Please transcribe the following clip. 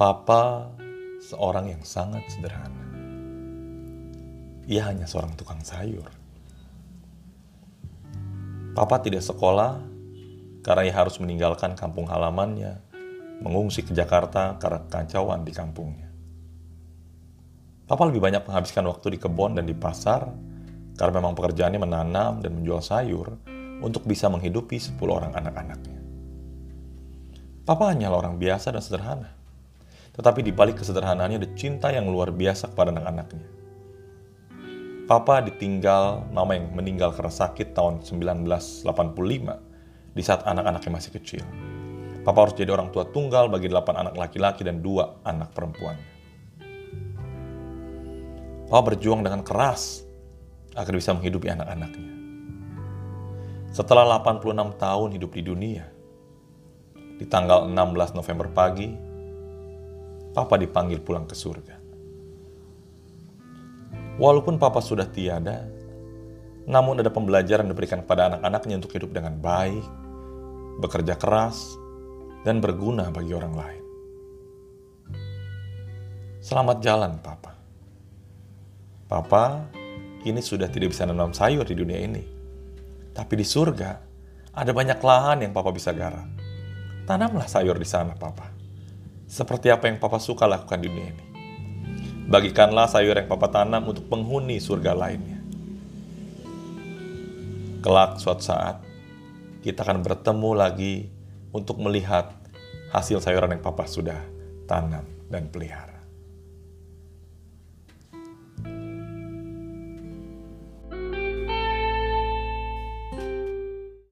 Papa seorang yang sangat sederhana. Ia hanya seorang tukang sayur. Papa tidak sekolah karena ia harus meninggalkan kampung halamannya, mengungsi ke Jakarta karena kekacauan di kampungnya. Papa lebih banyak menghabiskan waktu di kebun dan di pasar karena memang pekerjaannya menanam dan menjual sayur untuk bisa menghidupi 10 orang anak-anaknya. Papa hanyalah orang biasa dan sederhana. Tetapi di balik kesederhanaannya ada cinta yang luar biasa kepada anak-anaknya. Papa ditinggal mama yang meninggal karena sakit tahun 1985 di saat anak-anaknya masih kecil. Papa harus jadi orang tua tunggal bagi delapan anak laki-laki dan dua anak perempuan. Papa berjuang dengan keras agar bisa menghidupi anak-anaknya. Setelah 86 tahun hidup di dunia, di tanggal 16 November pagi, Papa dipanggil pulang ke surga. Walaupun Papa sudah tiada, namun ada pembelajaran diberikan kepada anak-anaknya untuk hidup dengan baik, bekerja keras, dan berguna bagi orang lain. Selamat jalan, Papa. Papa kini sudah tidak bisa menanam sayur di dunia ini. Tapi di surga, ada banyak lahan yang Papa bisa garap. Tanamlah sayur di sana, Papa. Seperti apa yang Papa suka lakukan di dunia ini. Bagikanlah sayur yang Papa tanam untuk penghuni surga lainnya. Kelak suatu saat, kita akan bertemu lagi untuk melihat hasil sayuran yang Papa sudah tanam dan pelihara.